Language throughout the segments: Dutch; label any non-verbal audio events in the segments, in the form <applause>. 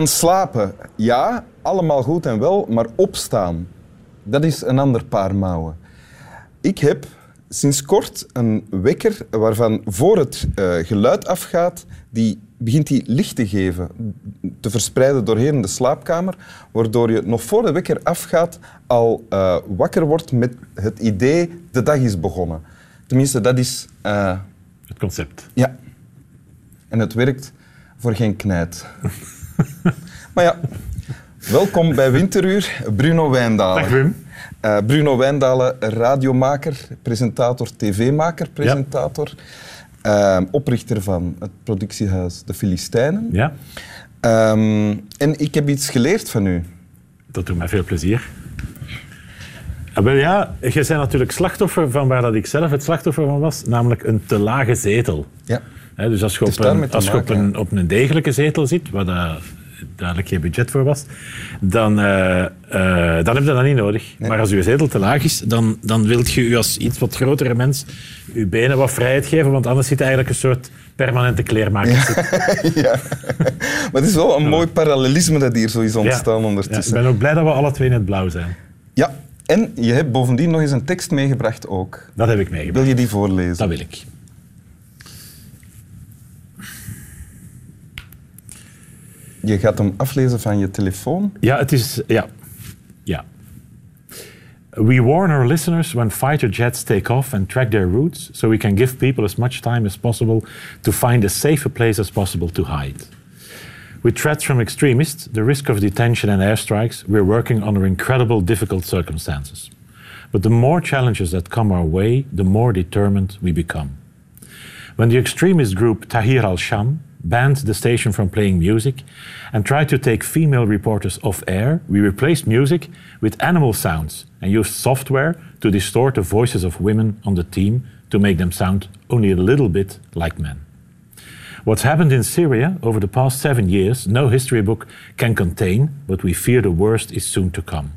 Gaan slapen, ja, allemaal goed en wel, maar opstaan, dat is een ander paar mouwen. Ik heb sinds kort een wekker waarvan voor het uh, geluid afgaat, die begint die licht te geven, te verspreiden doorheen de slaapkamer, waardoor je nog voor de wekker afgaat al uh, wakker wordt met het idee de dag is begonnen. Tenminste, dat is... Uh, het concept. Ja. En het werkt voor geen knijt. <laughs> <laughs> maar ja, welkom bij Winteruur, Bruno Wijndalen. Dag Wim. Uh, Bruno Wijndalen, radiomaker, presentator, tv-maker, presentator. Ja. Uh, oprichter van het productiehuis De Filistijnen. Ja. Um, en ik heb iets geleerd van u. Dat doet mij veel plezier. Ah, wel ja, je bent natuurlijk slachtoffer van waar dat ik zelf het slachtoffer van was, namelijk een te lage zetel. Ja. He, dus als je, op een, als je op, een, op een degelijke zetel zit, waar dat duidelijk geen budget voor was, dan, uh, uh, dan heb je dat niet nodig. Nee. Maar als je zetel te laag is, dan, dan wil je je als iets wat grotere mens je benen wat vrijheid geven, want anders zit je eigenlijk een soort permanente kleermaker. Ja. <laughs> ja. Maar het is wel een mooi parallelisme dat hier zo is ontstaan ja. ondertussen. Ik ben ook blij dat we alle twee in het blauw zijn. Ja, en je hebt bovendien nog eens een tekst meegebracht ook. Dat heb ik meegebracht. Wil je die voorlezen? Dat wil ik. Je gaat hem aflezen van je telefoon? Ja, het is... Ja. Ja. We warn our listeners when fighter jets take off and track their routes, so we can give people as much time as possible to find a safer place as possible to hide. With threats from extremists, the risk of detention and airstrikes, we're working under incredible difficult circumstances. But the more challenges that come our way, the more determined we become. When the extremist group Tahir al-Sham banned the station from playing music and tried to take female reporters off air, we replaced music with animal sounds and used software to distort the voices of women on the team to make them sound only a little bit like men. What's happened in Syria over the past seven years, no history book can contain, but we fear the worst is soon to come.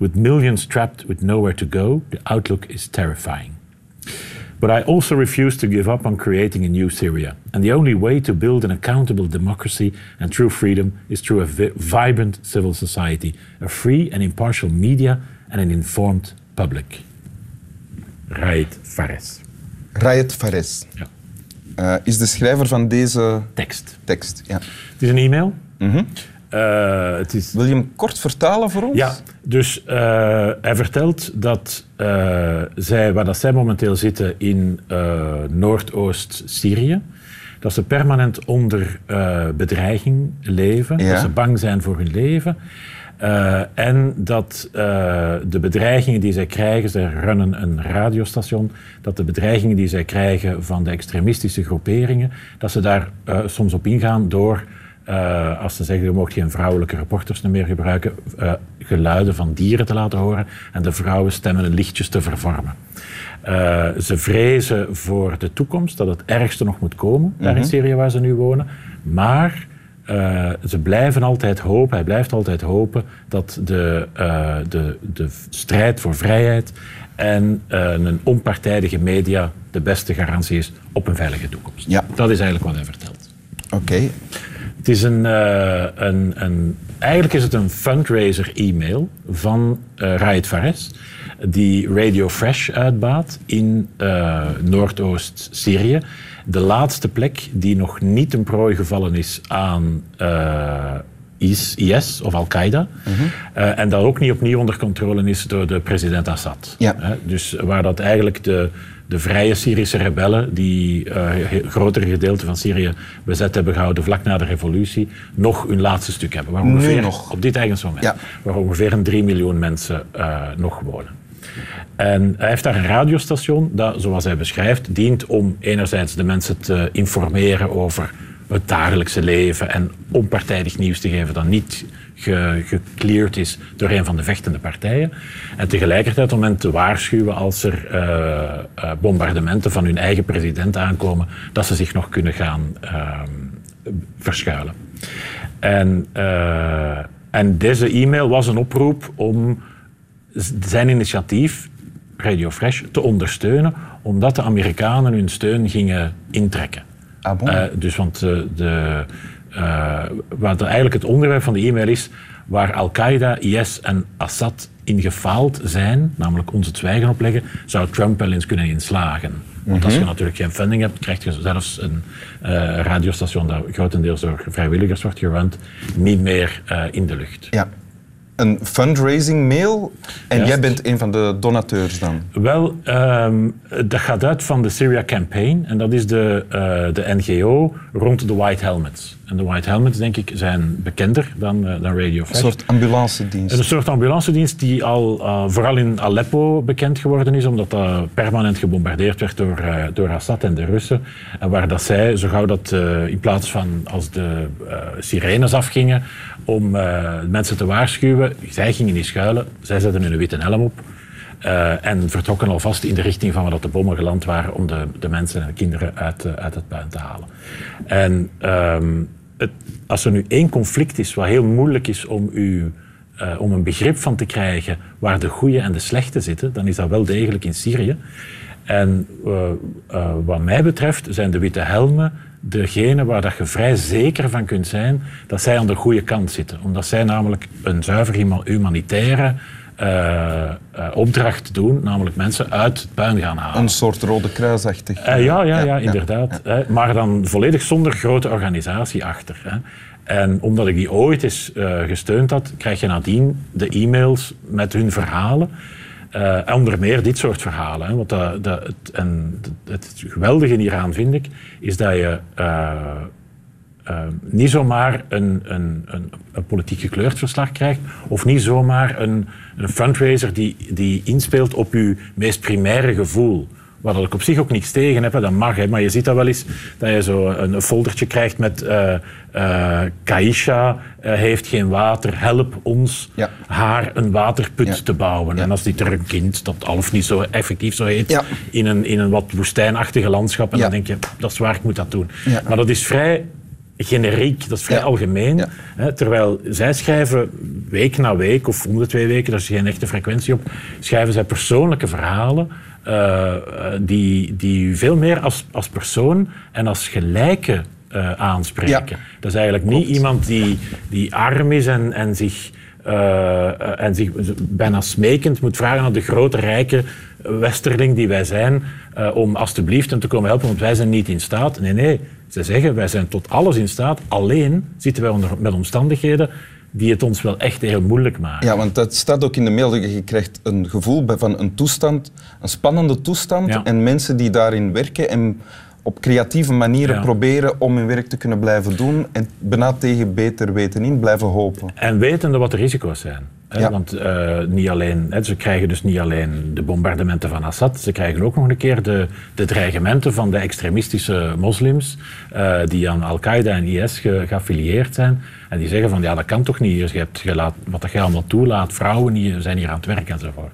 With millions trapped with nowhere to go, the outlook is terrifying. But I also refuse to give up on creating a new Syria. And the only way to build an accountable democracy and true freedom is through a vi vibrant civil society, a free and impartial media, and an informed public. Raed Fares. Raed Fares. Ja. Uh, is de schrijver van deze tekst. tekst ja. Het is een e-mail. Mm -hmm. Uh, het is... Wil je hem kort vertalen voor ons? Ja, dus uh, hij vertelt dat zij, waar dat zij momenteel zitten in Noordoost-Syrië, dat ze permanent onder bedreiging leven, ja. dat ze bang zijn voor hun leven. En dat de bedreigingen die zij krijgen, ze runnen een radiostation, dat de bedreigingen die zij krijgen van de extremistische groeperingen, dat ze daar soms op ingaan door, als ze zeggen, je mag geen vrouwelijke reporters meer gebruiken, geluiden van dieren te laten horen en de vrouwenstemmen en lichtjes te vervormen. ze vrezen voor de toekomst, dat het ergste nog moet komen, daar in Syrië waar ze nu wonen, maar uh, ze blijven altijd hopen, hij blijft altijd hopen dat de, uh, de, de strijd voor vrijheid en uh, een onpartijdige media de beste garantie is op een veilige toekomst. Ja. Dat is eigenlijk wat hij vertelt. Oké. Okay. Het is een, een, een, eigenlijk is het een fundraiser e-mail van Raed Fares die Radio Fresh uitbaat in Noordoost-Syrië de laatste plek die nog niet een prooi gevallen is aan uh, IS, of Al-Qaeda. Mm -hmm. uh, en dat ook niet opnieuw onder controle is door de president Assad. Ja. Uh, dus waar dat eigenlijk de, de vrije Syrische rebellen, die een grotere gedeelte van Syrië bezet hebben gehouden vlak na de revolutie, nog hun laatste stuk hebben. Waar ongeveer, nog. Op dit eigen moment. Ja. Waar ongeveer een 3 miljoen mensen nog wonen. En hij heeft daar een radiostation dat, zoals hij beschrijft, dient om enerzijds de mensen te informeren over het dagelijkse leven en onpartijdig nieuws te geven dat niet ge gecleared is door een van de vechtende partijen. En tegelijkertijd om hen te waarschuwen als er uh, uh, bombardementen van hun eigen president aankomen, dat ze zich nog kunnen gaan uh, verschuilen. En, uh, en deze e-mail was een oproep om zijn initiatief, Radio Fresh, te ondersteunen, omdat de Amerikanen hun steun gingen intrekken. Ah, bon? dus want de, Uh, wat eigenlijk het onderwerp van de e-mail is, waar Al-Qaeda, IS en Assad in gefaald zijn, namelijk ons het zwijgen opleggen, zou Trump wel eens kunnen inslagen. Want als je mhm. natuurlijk geen funding hebt, krijg je zelfs een uh, radiostation dat grotendeels door vrijwilligers wordt gerund, niet meer uh, in de lucht. Ja een fundraising mail en jij bent een van de donateurs dan? Wel, um, dat gaat uit van de Syria Campaign en dat is de, uh, de NGO rond de White Helmets. En de White Helmets, denk ik, zijn bekender dan, uh, dan Radio Fresh. Een soort ambulancedienst. Een soort ambulancedienst die al uh, vooral in Aleppo bekend geworden is, omdat dat permanent gebombardeerd werd door, door Assad en de Russen. En waar dat zij, zo gauw dat in plaats van als de sirenes afgingen, om mensen te waarschuwen, zij gingen niet schuilen, zij zetten hun witte helm op. Uh, en vertrokken alvast in de richting van waar de bommen geland waren om de, de mensen en de kinderen uit, uh, uit het puin te halen. En um, het, als er nu één conflict is wat heel moeilijk is om, u, uh, om een begrip van te krijgen waar de goede en de slechte zitten, dan is dat wel degelijk in Syrië. En wat mij betreft zijn de witte helmen degene waar dat je vrij zeker van kunt zijn dat zij aan de goede kant zitten. Omdat zij namelijk een zuiver humanitaire uh, opdracht doen, namelijk mensen uit het puin gaan halen. Een soort Rode Kruisachtig. Uh, ja, ja, ja, inderdaad. maar dan volledig zonder grote organisatie achter. Hè. En omdat ik die ooit eens gesteund had, krijg je nadien de e-mails met hun verhalen. Uh, onder meer dit soort verhalen. Hè. Want dat, dat, het, en het geweldige hieraan vind ik, is dat je uh, uh, niet zomaar een, een, een, een, politiek gekleurd verslag krijgt, of niet zomaar een, een fundraiser die, die inspeelt op je meest primaire gevoel. Waar ik op zich ook niets tegen heb, dat mag. Hè. Maar je ziet dat wel eens, dat je zo een, foldertje krijgt met uh, uh, Kaisha uh, heeft geen water, help ons haar een waterput te bouwen. En als die er een kind, dat al of niet zo effectief zo heet, in, een, in een wat woestijnachtige landschap, en dan denk je, dat is waar, ik moet dat doen. Maar dat is vrij generiek, dat is vrij algemeen. Hè, terwijl zij schrijven week na week, of om de twee weken, daar is geen echte frequentie op, schrijven zij persoonlijke verhalen uh, die, die veel meer als, als persoon en als gelijke uh, aanspreken. Dat is eigenlijk niet iemand die, die arm is en, en zich... Uh, en zich bijna smekend moet vragen aan de grote, rijke westerling die wij zijn, uh, om alstublieft hem te komen helpen, want wij zijn niet in staat. Nee, nee, ze zeggen wij zijn tot alles in staat, alleen zitten wij onder, met omstandigheden die het ons wel echt heel moeilijk maken. Ja, want dat staat ook in de mail. Je krijgt een gevoel van een toestand, een spannende toestand. En mensen die daarin werken en op creatieve manieren proberen om hun werk te kunnen blijven doen en bijna tegen beter weten in blijven hopen. En wetende wat de risico's zijn. Hè? Want uh, niet alleen, hè, ze krijgen dus niet alleen de bombardementen van Assad, ze krijgen ook nog een keer de, de dreigementen van de extremistische moslims uh, die aan Al-Qaeda en IS ge, geaffilieerd zijn. En die zeggen van ja, dat kan toch niet. Je hebt, je laat, wat dat je allemaal toelaat, vrouwen zijn hier aan het werk enzovoort.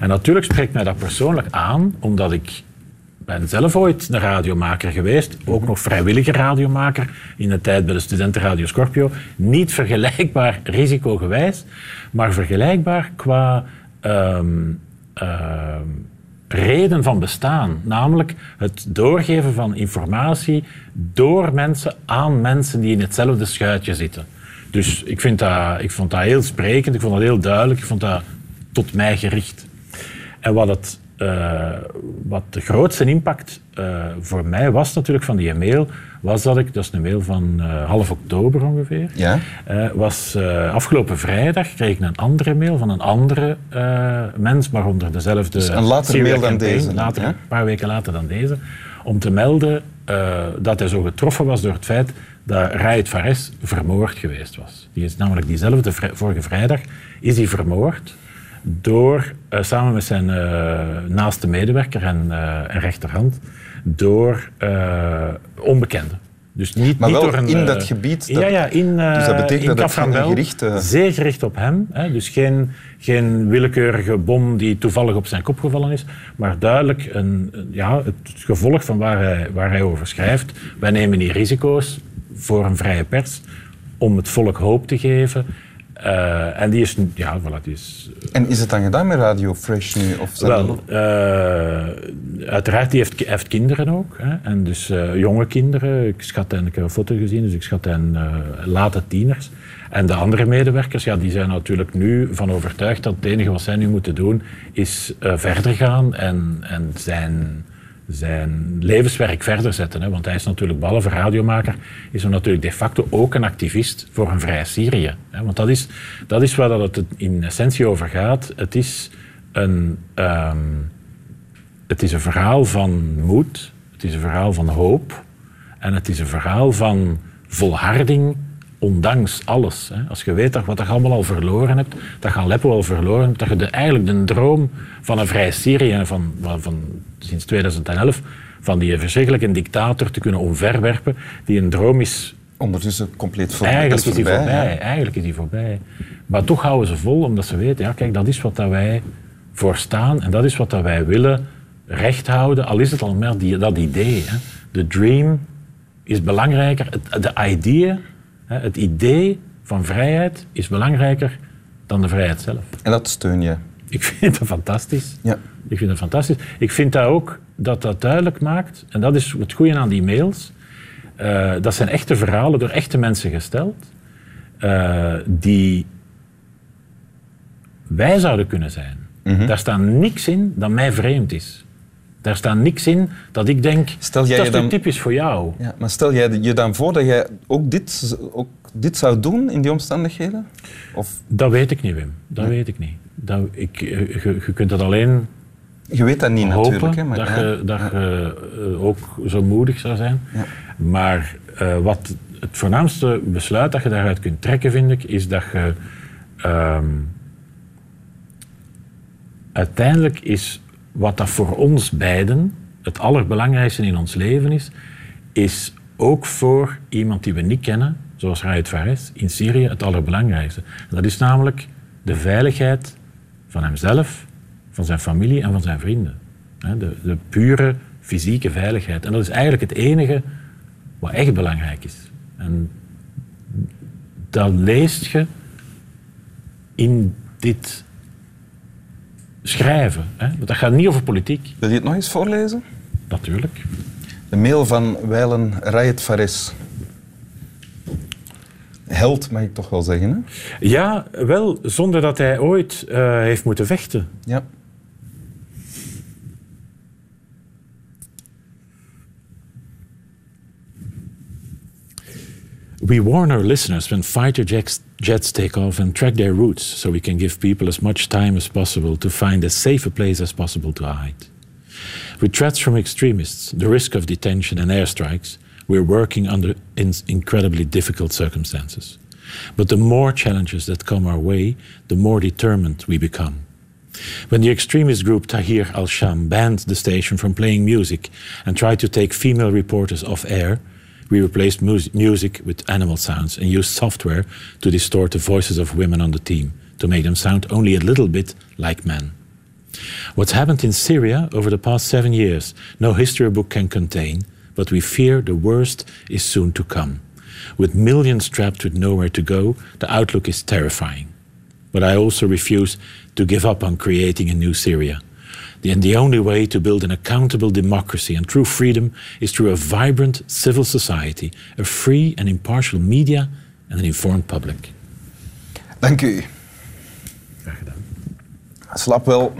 En natuurlijk spreekt mij dat persoonlijk aan, omdat ik ben zelf ooit een radiomaker geweest, ook nog vrijwillige radiomaker in de tijd bij de studentenradio Scorpio. Niet vergelijkbaar <laughs> risicogewijs, maar vergelijkbaar qua um, reden van bestaan. Namelijk het doorgeven van informatie door mensen aan mensen die in hetzelfde schuitje zitten. Dus ik, vind dat, ik vond dat heel sprekend, ik vond dat heel duidelijk, ik vond dat tot mij gericht. En wat het uh, wat de grootste impact uh, voor mij was natuurlijk van die mail, was dat ik, dat is een mail van uh, half oktober ongeveer, ja? was afgelopen vrijdag kreeg ik een andere mail van een andere mens, maar onder dezelfde... Dus een later mail dan deze? Later, Een paar weken later dan deze, om te melden dat hij zo getroffen was door het feit dat Raed Fares vermoord geweest was. Die is namelijk diezelfde vorige vrijdag is hij vermoord door, uh, samen met zijn uh, naaste medewerker en, en rechterhand, door onbekenden. Dus niet, maar niet wel door een, in dat gebied? Dat, ja, ja, in, dus dat betekent dat het gericht... Zeer gericht op hem. Hè, dus geen, geen willekeurige bom die toevallig op zijn kop gevallen is, maar duidelijk een, ja, het gevolg van waar hij, waar hij over schrijft. Wij nemen die risico's voor een vrije pers om het volk hoop te geven Eh, en die is, ja, voilà, die is... En is het dan gedaan met Radio Fresh nu? Of Wel, eh, uiteraard, die heeft, heeft kinderen ook. Hè? En dus eh, jonge kinderen. Ik, schat hen, ik heb een foto gezien, dus ik schat hen eh, late tieners. En de andere medewerkers, ja, die zijn natuurlijk nu van overtuigd dat het enige wat zij nu moeten doen is eh, verder gaan en, en zijn, zijn levenswerk verder zetten. Hè? Want hij is natuurlijk, behalve radiomaker, is hij natuurlijk de facto ook een activist voor een vrij Syrië. Hè? Want dat is, dat is waar dat het in essentie over gaat. Het is een... ehm, het is een verhaal van moed, het is een verhaal van hoop en het is een verhaal van volharding ondanks alles. Hè. Als je weet dat wat je allemaal al verloren hebt, dat je Aleppo al verloren hebt, dat je de, eigenlijk de droom van een vrij Syrië van, van, van sinds 2011 van die verschrikkelijke dictator te kunnen omverwerpen, die een droom is Ondertussen compleet voorbij. Eigenlijk is die voorbij. Eigenlijk is die voorbij. Maar toch houden ze vol, omdat ze weten, ja, kijk, dat is wat dat wij voor staan en dat is wat dat wij willen recht houden. Al is het al maar die, dat idee. Hè. De dream is belangrijker. Het, de idea, hè, het idee van vrijheid is belangrijker dan de vrijheid zelf. En dat steun je. Ik vind dat fantastisch. Ja. Ik vind dat fantastisch. Ik vind dat ook dat dat duidelijk maakt, en dat is het goede aan die mails, eh, dat zijn echte verhalen door echte mensen gesteld, eh, die wij zouden kunnen zijn. Mhm. Daar staat niks in dat mij vreemd is. Daar staat niks in dat ik denk, Stel jij dat is dan- typisch voor jou. Ja, maar stel jij je dan voor dat jij ook dit, ook dit zou doen in die omstandigheden? Of Dat weet ik niet, Wim. Dat weet ik niet. Dat, ik, eh, je, je kunt dat alleen je weet dat niet natuurlijk. Hè, maar, dat, ja. je, dat je eh, ook zo moedig zou zijn. Ja. Maar eh, wat het voornaamste besluit dat je daaruit kunt trekken, vind ik, is dat je ehm, uiteindelijk is wat dat voor ons beiden het allerbelangrijkste in ons leven is, is ook voor iemand die we niet kennen, zoals Raed Fares, in Syrië het allerbelangrijkste. Dat is namelijk de veiligheid van hemzelf, van zijn familie en van zijn vrienden. De, de pure fysieke veiligheid. En dat is eigenlijk het enige wat echt belangrijk is. En dat leest je in dit schrijven. Hè? Want dat gaat niet over politiek, Wil je het nog eens voorlezen? natuurlijk. De mail van Weilen Rayet Fares. Held, mag ik toch wel zeggen. Hè? Ja, wel, zonder dat hij ooit eh, heeft moeten vechten. Ja. We warn our listeners when fighter jets, jets take off and track their routes so we can give people as much time as possible to find as safe a place as possible to hide. With threats from extremists, the risk of detention and airstrikes, we're working under in incredibly difficult circumstances. But the more challenges that come our way, the more determined we become. When the extremist group Tahir al Sham banned the station from playing music and tried to take female reporters off air, we replaced mus- music with animal sounds and used software to distort the voices of women on the team to make them sound only a little bit like men. What's happened in Syria over the past seven years, no history book can contain, but we fear the worst is soon to come. With millions trapped with nowhere to go, the outlook is terrifying. But I also refuse to give up on creating a new Syria. And the only way to build an accountable democracy and true freedom is through a vibrant civil society, a free and impartial media, and an informed public. Dank u. Graag gedaan. Slaap wel.